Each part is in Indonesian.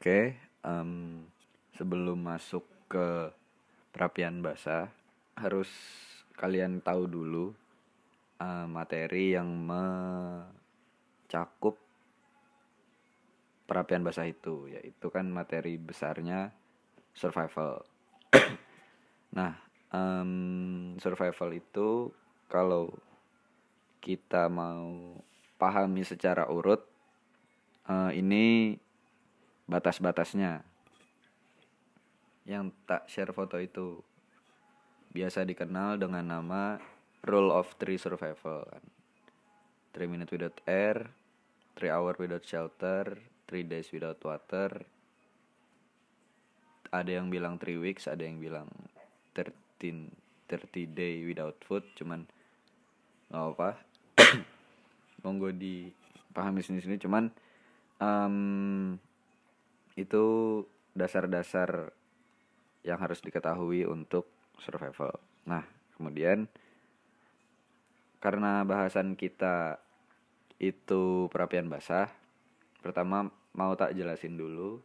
Oke, em, sebelum masuk ke perapian basah, harus kalian tahu dulu eh, materi yang mencakup perapian basah itu, yaitu kan materi besarnya survival. nah, em, survival itu kalau kita mau pahami secara urut, eh, ini batas-batasnya. Yang tak share foto itu biasa dikenal dengan nama rule of three survival kan? 3 minutes without air 3 hour without shelter 3 days without water. Ada yang bilang 3 weeks ada yang bilang 13 30 day without food cuman nggak apa monggo dipahami sini-sini cuman um, itu dasar-dasar yang harus diketahui untuk survival. Nah, kemudian karena bahasan kita itu perapian basah, pertama mau tak jelasin dulu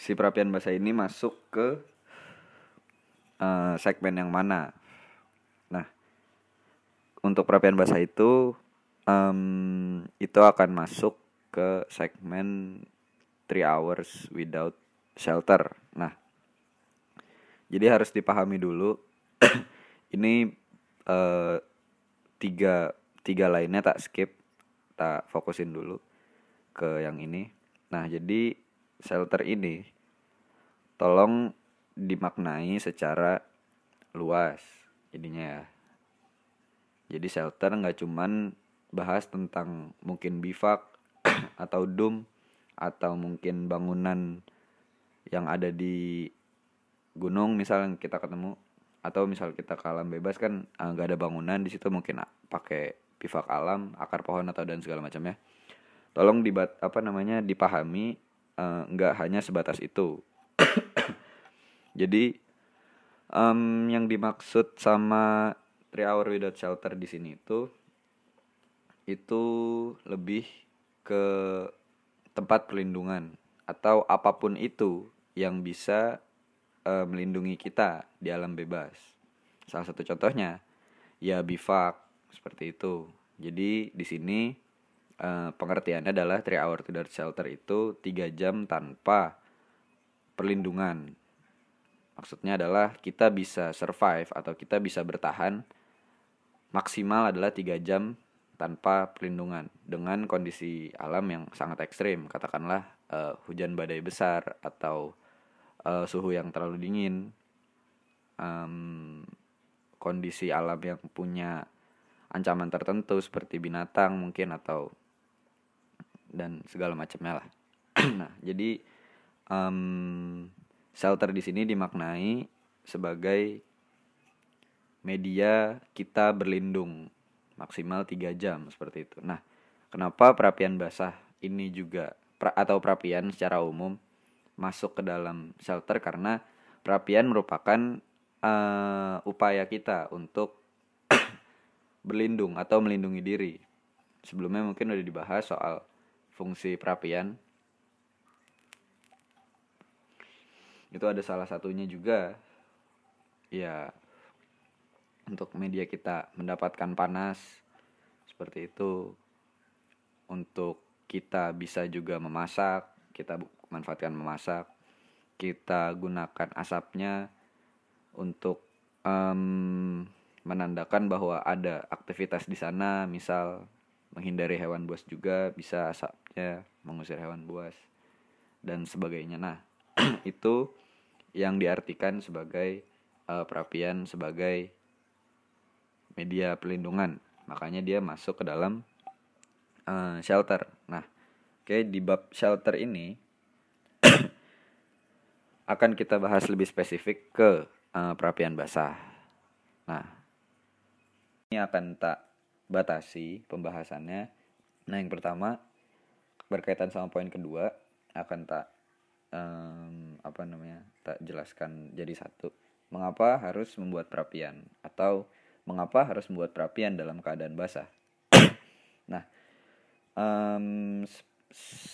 si perapian basah ini masuk ke uh, segmen yang mana. Nah, untuk perapian basah itu um, itu akan masuk ke segmen 3 hours without shelter. Nah, jadi harus dipahami dulu ini uh, tiga tiga lainnya tak skip, tak fokusin dulu ke yang ini. Nah, jadi shelter ini tolong dimaknai secara luas jadinya ya. Jadi shelter nggak cuman bahas tentang mungkin bivak atau dom atau mungkin bangunan yang ada di gunung misal yang kita ketemu atau misal kita ke alam bebas kan ah, nggak uh, ada bangunan di situ mungkin pakai pivak alam akar pohon atau dan segala macamnya tolong dibat apa namanya dipahami uh, nggak hanya sebatas itu. Jadi um, yang dimaksud sama three hour without shelter di sini itu itu lebih ke tempat perlindungan atau apa pun itu yang bisa uh, melindungi kita di alam bebas. Salah satu contohnya ya bivak seperti itu. Jadi di sini uh, pengertiannya adalah three hour to dark shelter itu tiga jam tanpa perlindungan. Maksudnya adalah kita bisa survive atau kita bisa bertahan maksimal adalah tiga jam tanpa perlindungan dengan kondisi alam yang sangat ekstrim. Katakanlah uh, hujan badai besar atau uh, suhu yang terlalu dingin. Um, kondisi alam yang punya ancaman tertentu seperti binatang mungkin atau dan segala macamnya lah. Nah jadi um, shelter di sini dimaknai sebagai media kita berlindung maksimal 3 jam seperti itu. Nah, kenapa perapian basah ini juga atau perapian secara umum masuk ke dalam shelter karena perapian merupakan uh, upaya kita untuk berlindung atau melindungi diri. Sebelumnya mungkin udah dibahas soal fungsi perapian. Itu ada salah satunya juga ya untuk media kita mendapatkan panas seperti itu. Untuk kita bisa juga memasak kita manfaatkan memasak kita gunakan asapnya untuk um, menandakan bahwa ada aktivitas di sana misal menghindari hewan buas juga bisa asapnya mengusir hewan buas dan sebagainya. Nah itu yang diartikan sebagai uh, perapian sebagai media pelindungan. Makanya dia masuk ke dalam uh, shelter. Nah oke okay, di bab shelter ini akan kita bahas lebih spesifik ke uh, perapian basah. Nah ini akan tak batasi pembahasannya. Nah yang pertama berkaitan sama poin kedua akan tak um, apa namanya tak jelaskan jadi satu. Mengapa harus membuat perapian? Atau mengapa harus membuat perapian dalam keadaan basah. nah, um,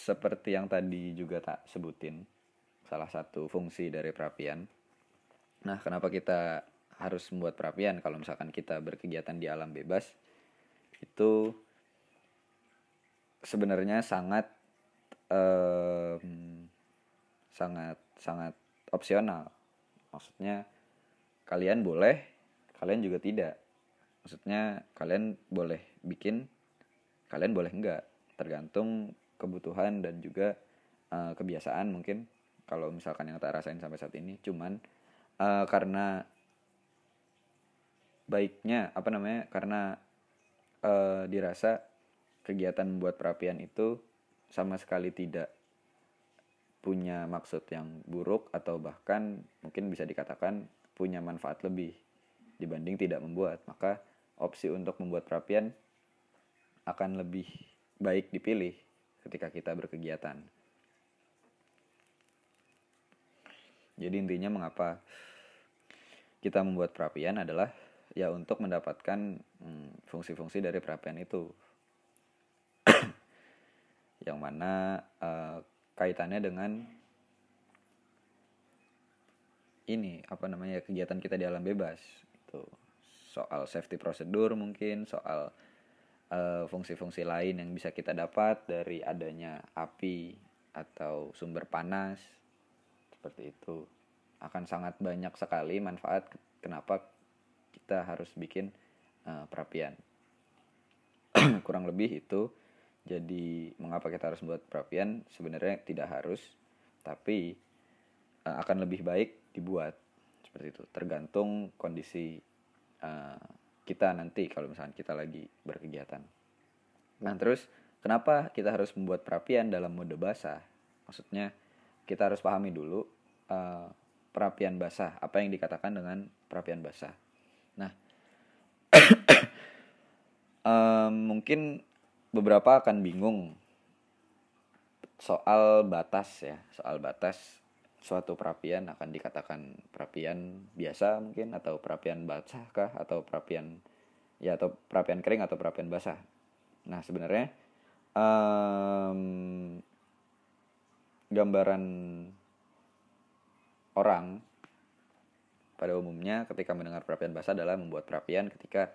seperti yang tadi juga tak sebutin salah satu fungsi dari perapian. Nah kenapa kita harus membuat perapian? Kalau misalkan kita berkegiatan di alam bebas itu sebenarnya sangat um, sangat sangat opsional. Maksudnya kalian boleh kalian juga tidak. Maksudnya kalian boleh bikin kalian boleh enggak. Tergantung kebutuhan dan juga uh, kebiasaan mungkin. Kalau misalkan yang tak rasain sampai saat ini cuman uh, karena baiknya apa namanya karena uh, dirasa kegiatan membuat perapian itu sama sekali tidak punya maksud yang buruk atau bahkan mungkin bisa dikatakan punya manfaat lebih dibanding tidak membuat maka opsi untuk membuat perapian akan lebih baik dipilih ketika kita berkegiatan. Jadi intinya mengapa kita membuat perapian adalah ya untuk mendapatkan hmm, fungsi-fungsi dari perapian itu. yang mana uh, kaitannya dengan ini apa namanya kegiatan kita di alam bebas itu soal safety prosedur mungkin soal Eh, fungsi-fungsi uh, lain yang bisa kita dapat dari adanya api atau sumber panas seperti itu. Akan sangat banyak sekali manfaat kenapa kita harus bikin uh, perapian. Kurang lebih itu. Jadi mengapa kita harus membuat perapian? Sebenarnya tidak harus tapi uh, akan lebih baik dibuat seperti itu tergantung kondisi uh, kita nanti kalau misalnya kita lagi berkegiatan. Nah terus kenapa kita harus membuat perapian dalam mode basah? Maksudnya kita harus pahami dulu uh, perapian basah. Apa yang dikatakan dengan perapian basah? Nah um, mungkin beberapa akan bingung soal batas ya, soal batas suatu perapian akan dikatakan perapian biasa mungkin atau perapian basah kah atau perapian ya atau perapian kering atau perapian basah. Nah sebenarnya um, gambaran orang pada umumnya ketika mendengar perapian basah adalah membuat perapian ketika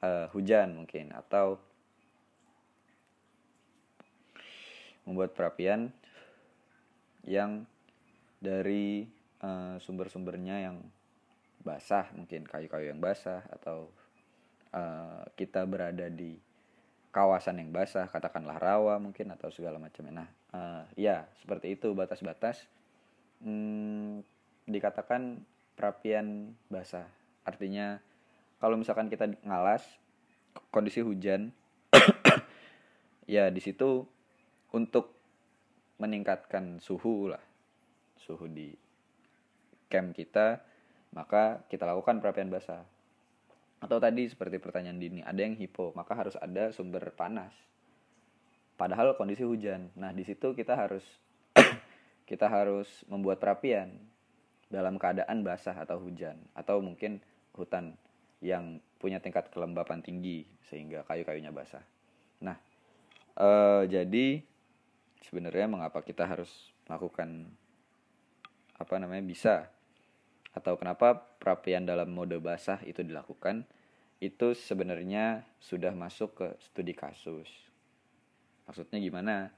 uh, hujan mungkin atau membuat perapian yang dari uh, sumber-sumbernya yang basah mungkin kayu-kayu yang basah atau uh, kita berada di kawasan yang basah katakanlah rawa mungkin atau segala macamnya. Nah uh, ya seperti itu batas-batas. Hmm, dikatakan perapian basah. Artinya kalau misalkan kita ngalas kondisi hujan ya di situ untuk meningkatkan suhu lah suhu di camp kita, maka kita lakukan perapian basah. Atau tadi seperti pertanyaan Dini, ada yang hipo, maka harus ada sumber panas. Padahal kondisi hujan. Nah, di situ kita harus kita harus membuat perapian dalam keadaan basah atau hujan atau mungkin hutan yang punya tingkat kelembapan tinggi sehingga kayu-kayunya basah. Nah, eh, jadi sebenarnya mengapa kita harus melakukan apa namanya bisa atau kenapa perapian dalam mode basah itu dilakukan itu sebenarnya sudah masuk ke studi kasus. Maksudnya gimana?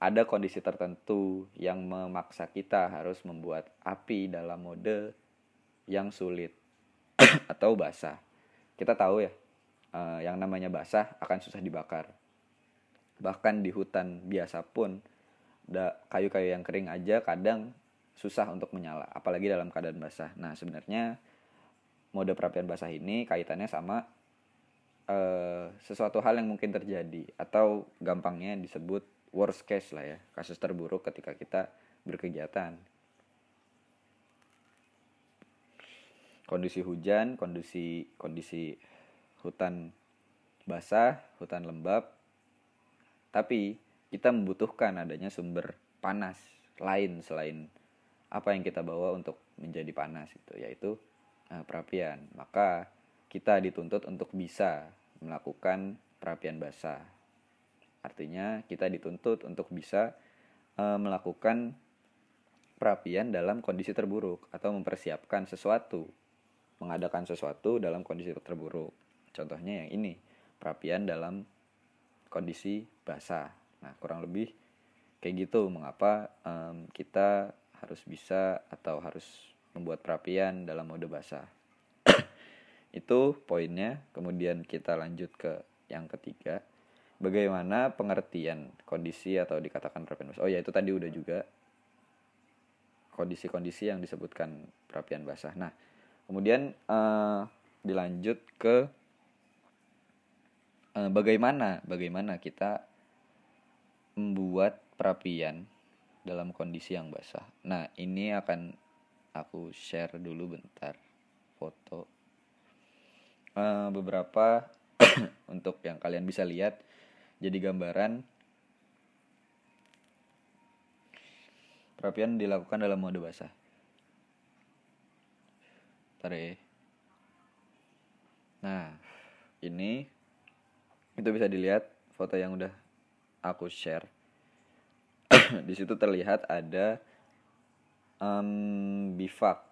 Ada kondisi tertentu yang memaksa kita harus membuat api dalam mode yang sulit atau basah. Kita tahu ya, eh, yang namanya basah akan susah dibakar. Bahkan di hutan biasa pun, kayu-kayu yang kering aja kadang susah untuk menyala, apalagi dalam keadaan basah. Nah, sebenarnya mode perapian basah ini kaitannya sama uh, sesuatu hal yang mungkin terjadi atau gampangnya disebut worst case lah ya, kasus terburuk ketika kita berkegiatan. Kondisi hujan, kondisi kondisi hutan basah, hutan lembab, tapi kita membutuhkan adanya sumber panas lain selain apa yang kita bawa untuk menjadi panas itu yaitu uh, perapian. Maka kita dituntut untuk bisa melakukan perapian basah. Artinya kita dituntut untuk bisa e, melakukan perapian dalam kondisi terburuk atau mempersiapkan sesuatu mengadakan sesuatu dalam kondisi terburuk. Contohnya yang ini perapian dalam kondisi basah. Nah kurang lebih kayak gitu. Mengapa um, kita harus bisa atau harus membuat perapian dalam mode basah. Itu poinnya. Kemudian kita lanjut ke yang ketiga. Bagaimana pengertian kondisi atau dikatakan perapian basah? Oh ya itu tadi udah juga. Kondisi-kondisi yang disebutkan perapian basah. Nah kemudian uh, dilanjut ke uh, bagaimana bagaimana kita membuat perapian dalam kondisi yang basah. Nah, ini akan aku share dulu bentar foto uh, beberapa untuk yang kalian bisa lihat jadi gambaran perapian dilakukan dalam mode basah. Tare. Ya. Nah, ini itu bisa dilihat foto yang udah aku share di situ terlihat ada um, bivak.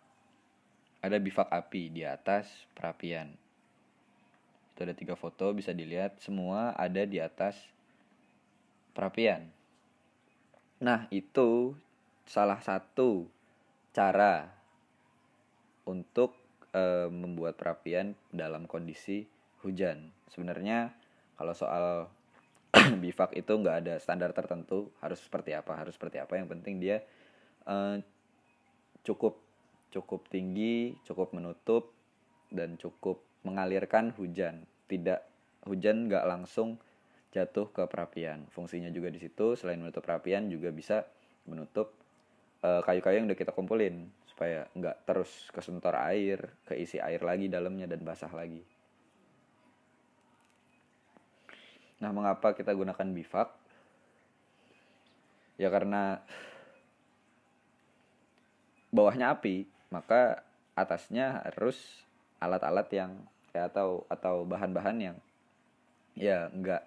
Ada bivak api di atas perapian. Itu ada tiga foto bisa dilihat semua ada di atas perapian. Nah itu salah satu cara untuk e, membuat perapian dalam kondisi hujan. Sebenarnya kalau soal bivak itu nggak ada standar tertentu harus seperti apa harus seperti apa. Yang penting dia uh, cukup cukup tinggi cukup menutup dan cukup mengalirkan hujan. Tidak hujan nggak langsung jatuh ke perapian. Fungsinya juga di situ selain menutup perapian juga bisa menutup eh, kayu-kayu uh, yang udah kita kumpulin. Supaya nggak terus kesentor air keisi air lagi dalamnya dan basah lagi Nah, mengapa kita gunakan bivak? Ya karena bawahnya api, maka atasnya harus alat-alat yang ya atau atau bahan-bahan yang ya nggak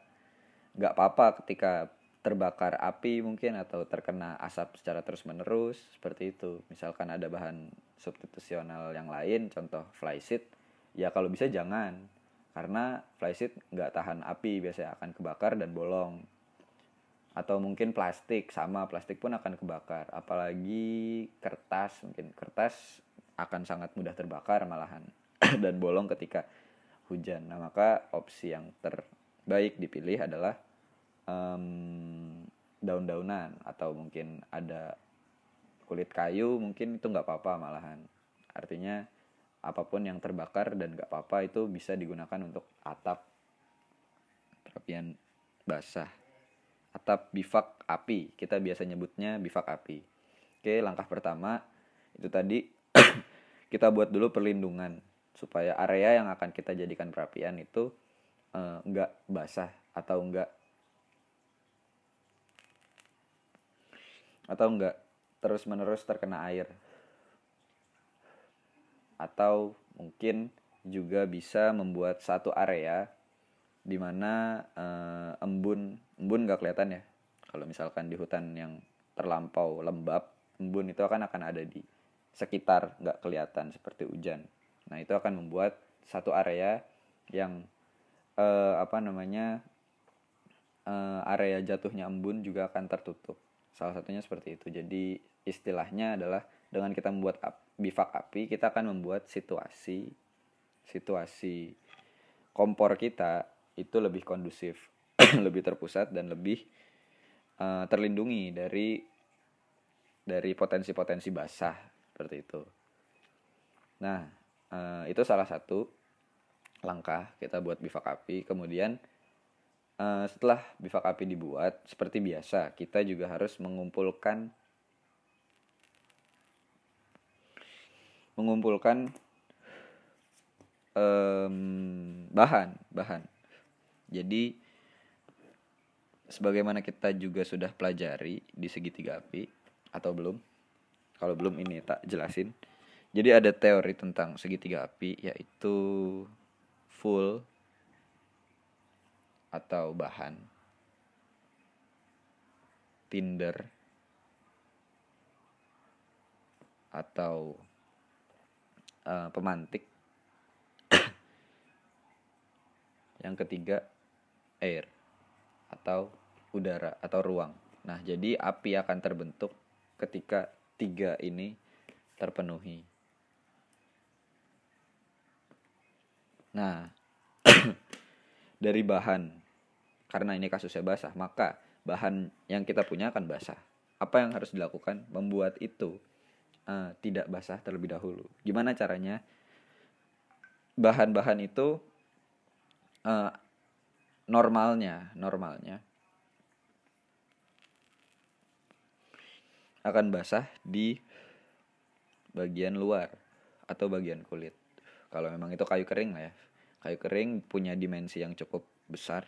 nggak apa-apa ketika terbakar api mungkin atau terkena asap secara terus menerus seperti itu misalkan ada bahan substitusional yang lain contoh flysheet ya kalau bisa jangan karena flysheet nggak tahan api biasanya akan kebakar dan bolong. Atau mungkin plastik sama plastik pun akan kebakar. Apalagi kertas mungkin kertas akan sangat mudah terbakar malahan dan bolong ketika hujan. Nah maka opsi yang terbaik dipilih adalah um, daun-daunan atau mungkin ada kulit kayu mungkin itu nggak apa-apa malahan. Artinya apa pun yang terbakar dan gak apa-apa itu bisa digunakan untuk atap perapian basah. Atap bivak api. Kita biasa nyebutnya bivak api. Oke langkah pertama itu tadi kita buat dulu perlindungan supaya area yang akan kita jadikan perapian itu uh, basah atau enggak atau enggak terus menerus terkena air atau mungkin juga bisa membuat satu area di mana uh, embun embun gak kelihatan ya. Kalau misalkan di hutan yang terlampau lembab embun itu akan akan ada di sekitar nggak kelihatan seperti hujan. Nah itu akan membuat satu area yang uh, apa namanya uh, area jatuhnya embun juga akan tertutup. Salah satunya seperti itu. Jadi istilahnya adalah dengan kita membuat bivak api kita akan membuat situasi situasi kompor kita itu lebih kondusif lebih terpusat dan lebih uh, terlindungi dari dari potensi-potensi basah seperti itu. Nah uh, itu salah satu langkah kita buat bivak api. Kemudian uh, setelah bivak api dibuat seperti biasa kita juga harus mengumpulkan mengumpulkan um, bahan bahan. Jadi sebagaimana kita juga sudah pelajari di segitiga api atau belum? Kalau belum ini tak jelasin. Jadi ada teori tentang segitiga api yaitu full atau bahan. Tinder atau uh, pemantik. Yang ketiga air atau udara atau ruang. Nah jadi api akan terbentuk ketika tiga ini terpenuhi. Nah dari bahan karena ini kasusnya basah maka bahan yang kita punya akan basah. Apa yang harus dilakukan? Membuat itu uh, tidak basah terlebih dahulu. Gimana caranya? Bahan-bahan itu uh, normalnya normalnya akan basah di bagian luar atau bagian kulit. Kalau memang itu kayu kering lah ya. Kayu kering punya dimensi yang cukup besar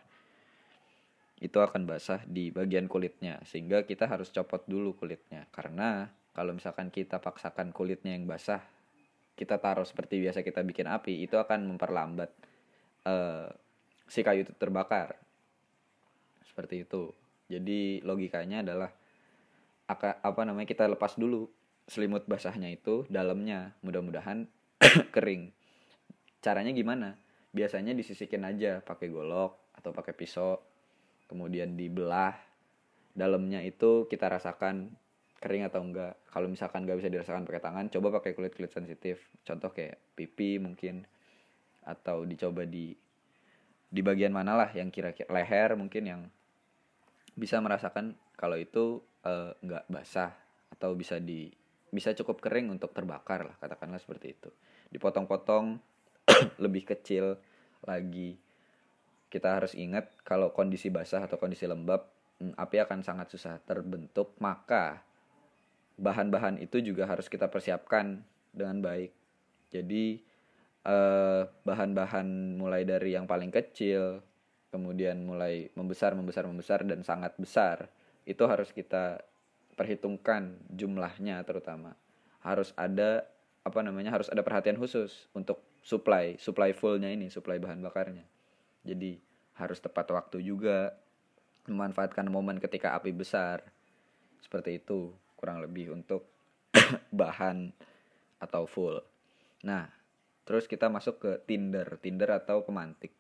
itu akan basah di bagian kulitnya. Sehingga kita harus copot dulu kulitnya. Karena kalau misalkan kita paksakan kulitnya yang basah kita taruh seperti biasa kita bikin api itu akan memperlambat uh, si kayu itu terbakar. Seperti itu. Jadi logikanya adalah apa namanya kita lepas dulu selimut basahnya itu dalamnya mudah-mudahan kering. Caranya gimana? Biasanya disisikin aja pakai golok atau pakai pisau kemudian dibelah. Dalamnya itu kita rasakan kering atau enggak. Kalau misalkan nggak bisa dirasakan pakai tangan coba pakai kulit kulit sensitif. Contoh kayak pipi mungkin atau dicoba di di bagian mana lah yang kira-kira leher mungkin yang bisa merasakan kalau itu uh, nggak basah atau bisa di bisa cukup kering untuk terbakar lah katakanlah seperti itu. Dipotong-potong lebih kecil lagi. Kita harus ingat kalau kondisi basah atau kondisi lembab mm, api akan sangat susah terbentuk maka bahan-bahan itu juga harus kita persiapkan dengan baik. Jadi eh, bahan-bahan mulai dari yang paling kecil kemudian mulai membesar membesar membesar dan sangat besar itu harus kita perhitungkan jumlahnya terutama. Harus ada apa namanya harus ada perhatian khusus untuk supply supply fullnya ini supply bahan bakarnya. Jadi harus tepat waktu juga memanfaatkan momen ketika api besar. Seperti itu kurang lebih untuk bahan atau full. Nah terus kita masuk ke tinder. Tinder atau pemantik?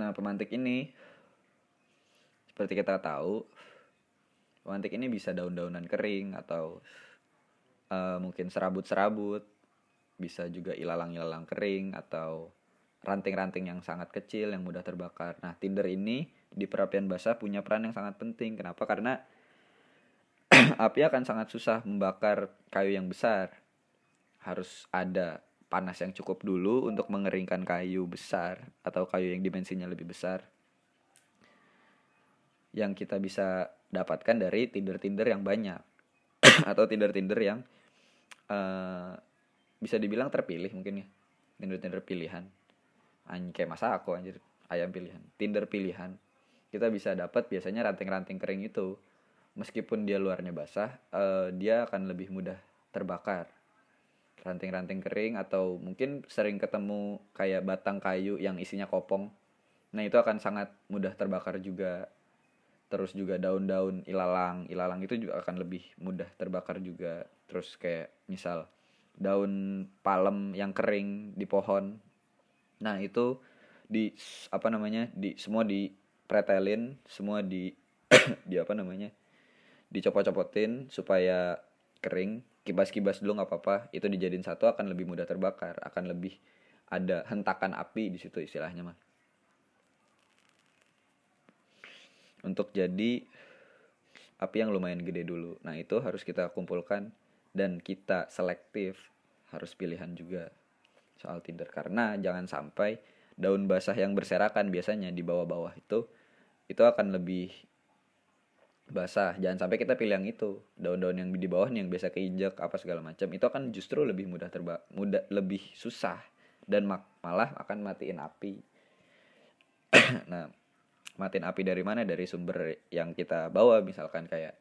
Nah pemantik ini seperti kita tahu pemantik ini bisa daun-daunan kering atau uh, mungkin serabut-serabut bisa juga ilalang-ilalang kering atau ranting-ranting yang sangat kecil yang mudah terbakar. Nah, Tinder ini di perapian basah punya peran yang sangat penting. Kenapa? Karena api akan sangat susah membakar kayu yang besar. Harus ada panas yang cukup dulu untuk mengeringkan kayu besar atau kayu yang dimensinya lebih besar. Yang kita bisa dapatkan dari Tinder-Tinder yang banyak atau Tinder-Tinder yang uh, bisa dibilang terpilih mungkin ya Tinder Tinder pilihan anjing kayak masa aku anjir ayam pilihan Tinder pilihan kita bisa dapat biasanya ranting-ranting kering itu. Meskipun dia luarnya basah uh, dia akan lebih mudah terbakar. Ranting-ranting kering atau mungkin sering ketemu kayak batang kayu yang isinya kopong. Nah itu akan sangat mudah terbakar juga. Terus juga daun-daun ilalang ilalang itu juga akan lebih mudah terbakar juga. Terus kayak misal daun palem yang kering di pohon. Nah itu di apa namanya di semua di pretelin semua di di apa namanya? dicopot-copotin supaya kering. Kibas-kibas dulu nggak apa-apa itu dijadiin satu akan lebih mudah terbakar akan lebih ada hentakan api di situ istilahnya mah untuk jadi api yang lumayan gede dulu. Nah, itu harus kita kumpulkan dan kita selektif harus pilihan juga soal Tinder. Karena jangan sampai daun basah yang berserakan biasanya di bawah-bawah itu itu akan lebih basah. Jangan sampai kita pilih yang itu. Daun-daun yang di bawah yang biasa keinjak apa segala macam itu akan justru lebih mudah terba mudah lebih susah dan malah akan matiin api. nah, matiin api dari mana dari sumber yang kita bawa misalkan kayak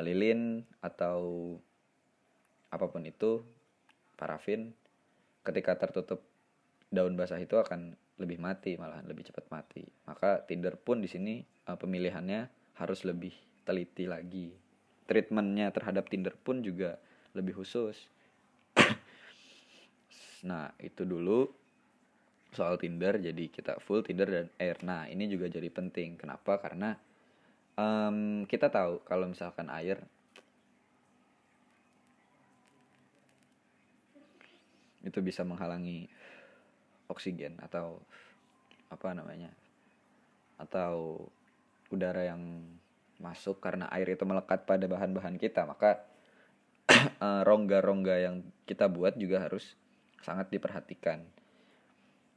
lilin atau apa pun itu parafin ketika tertutup daun basah itu akan lebih mati malahan lebih cepat mati. Maka Tinder pun di sini uh, pemilihannya harus lebih teliti lagi. Treatmentnya terhadap Tinder pun juga lebih khusus. Nah itu dulu soal Tinder. Jadi kita full Tinder dan Air. Nah ini juga jadi penting. Kenapa? Karena um, kita tahu kalau misalkan air itu bisa menghalangi oksigen atau apa namanya atau udara yang masuk karena air itu melekat pada bahan-bahan kita maka eh, rongga-rongga yang kita buat juga harus sangat diperhatikan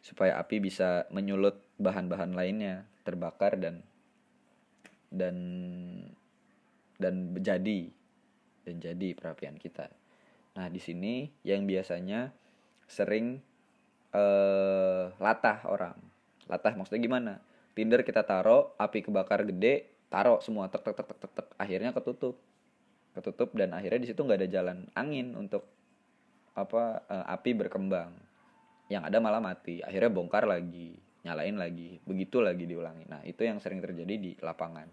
supaya api bisa menyulut bahan-bahan lainnya terbakar dan dan dan jadi dan jadi perapian kita. Nah, di sini yang biasanya sering uh, latah orang. Latah maksudnya gimana? Tinder kita taruh, api kebakar gede, taruh semua tek tek tek tek tek, akhirnya ketutup. Ketutup dan akhirnya di situ nggak ada jalan angin untuk apa uh, api berkembang. Yang ada malah mati. Akhirnya bongkar lagi, nyalain lagi, begitu lagi diulangi. Nah, itu yang sering terjadi di lapangan.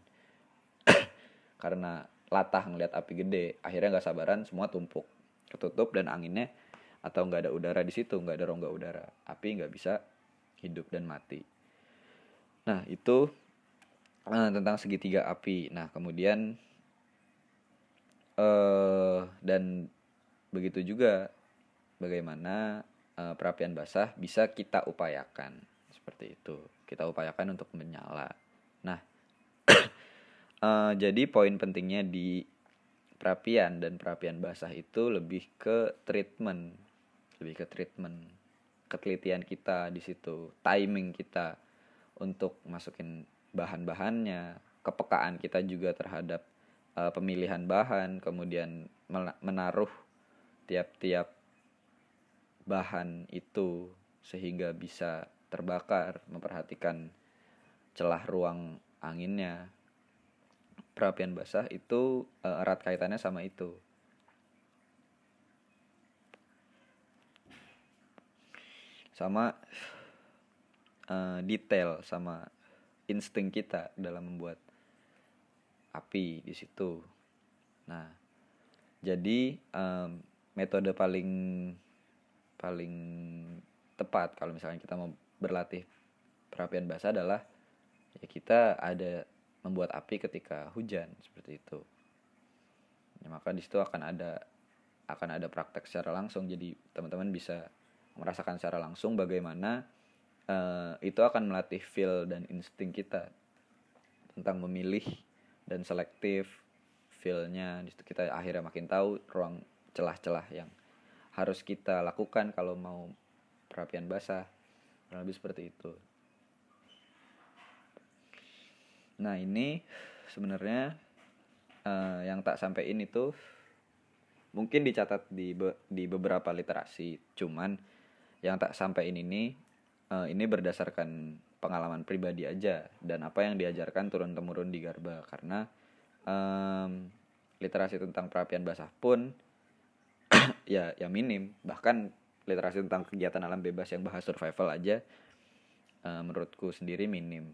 Karena latah ngeliat api gede, akhirnya nggak sabaran semua tumpuk, ketutup dan anginnya atau nggak ada udara di situ nggak ada rongga udara. Api nggak bisa hidup dan mati. Nah itu uh, tentang segitiga api. Nah kemudian uh, dan begitu juga bagaimana uh, perapian basah bisa kita upayakan. Seperti itu. Kita upayakan untuk menyala. Nah uh, jadi poin pentingnya di perapian dan perapian basah itu lebih ke treatment lebih ke treatment ketelitian kita di situ timing kita untuk masukin bahan-bahannya kepekaan kita juga terhadap uh, pemilihan bahan kemudian menaruh tiap-tiap bahan itu sehingga bisa terbakar memperhatikan celah ruang anginnya. Perapian basah itu uh, erat kaitannya sama itu sama uh, detail sama insting kita dalam membuat api di situ. Nah, jadi um, metode paling paling tepat kalau misalnya kita mau berlatih perapian basah adalah ya kita ada membuat api ketika hujan seperti itu. Ya, maka di situ akan ada akan ada praktek secara langsung jadi teman-teman bisa merasakan secara langsung bagaimana uh, itu akan melatih feel dan insting kita tentang memilih dan selektif feelnya. Kita akhirnya makin tahu ruang celah-celah yang harus kita lakukan kalau mau perapian basah kurang lebih seperti itu. Nah ini sebenarnya uh, yang tak sampaikan itu mungkin dicatat di be di beberapa literasi. Cuman yang tak sampai ini uh, ini berdasarkan pengalaman pribadi aja. Dan apa yang diajarkan turun temurun di Garba. Karena um, literasi tentang perapian basah pun ya ya minim. Bahkan literasi tentang kegiatan alam bebas yang bahas survival aja uh, menurutku sendiri minim.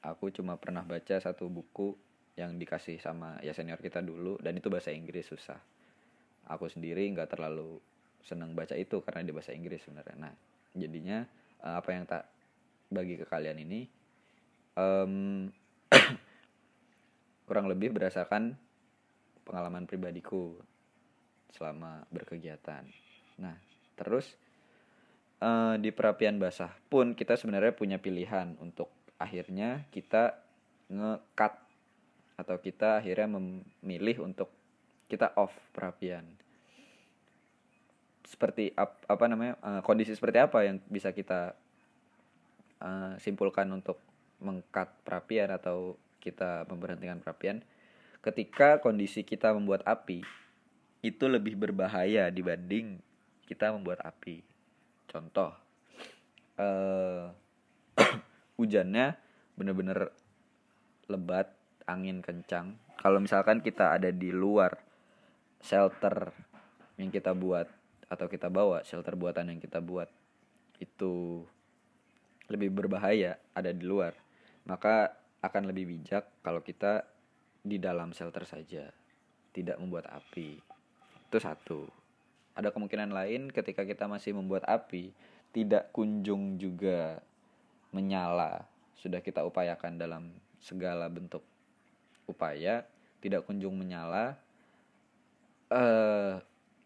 Aku cuma pernah baca satu buku yang dikasih sama ya senior kita dulu dan itu bahasa Inggris susah. Aku sendiri nggak terlalu senang baca itu karena di bahasa Inggris sebenarnya. Nah jadinya uh, apa yang tak bagi ke kalian ini um, kurang lebih berdasarkan pengalaman pribadiku selama berkegiatan. Nah terus uh, di perapian basah pun kita sebenarnya punya pilihan untuk akhirnya kita ngekat atau kita akhirnya memilih untuk kita off perapian seperti ap, apa namanya uh, kondisi seperti apa yang bisa kita uh, simpulkan untuk mengkat perapian atau kita memberhentikan perapian? Ketika kondisi kita membuat api itu lebih berbahaya dibanding kita membuat api. Contoh uh, hujannya bener-bener lebat angin kencang. Kalau misalkan kita ada di luar shelter yang kita buat atau kita bawa shelter buatan yang kita buat itu lebih berbahaya ada di luar. Maka akan lebih bijak kalau kita di dalam shelter saja tidak membuat api. Itu satu. Ada kemungkinan lain ketika kita masih membuat api tidak kunjung juga menyala sudah kita upayakan dalam segala bentuk upaya tidak kunjung menyala uh,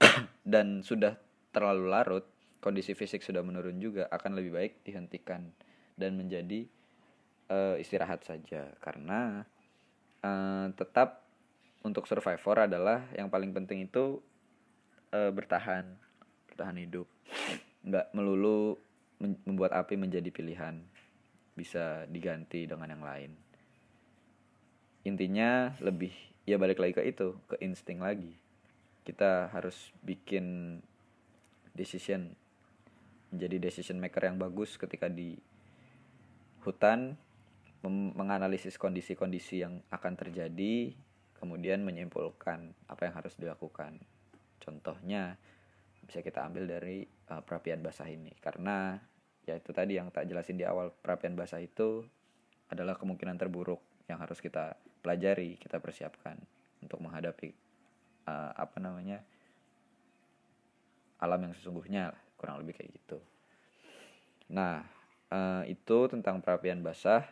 dan sudah terlalu larut kondisi fisik sudah menurun juga akan lebih baik dihentikan dan menjadi uh, istirahat saja. Karena uh, tetap untuk survivor adalah yang paling penting itu uh, bertahan bertahan hidup. Nggak melulu membuat api menjadi pilihan. Bisa diganti dengan yang lain. Intinya lebih ya balik lagi ke itu ke insting lagi kita harus bikin decision menjadi decision maker yang bagus ketika di hutan menganalisis kondisi-kondisi yang akan terjadi kemudian menyimpulkan apa yang harus dilakukan. Contohnya bisa kita ambil dari uh, perapian basah ini. Karena ya itu tadi yang tak jelasin di awal perapian basah itu adalah kemungkinan terburuk yang harus kita pelajari kita persiapkan untuk menghadapi uh, apa namanya alam yang sesungguhnya kurang lebih kayak gitu. Nah uh, itu tentang perapian basah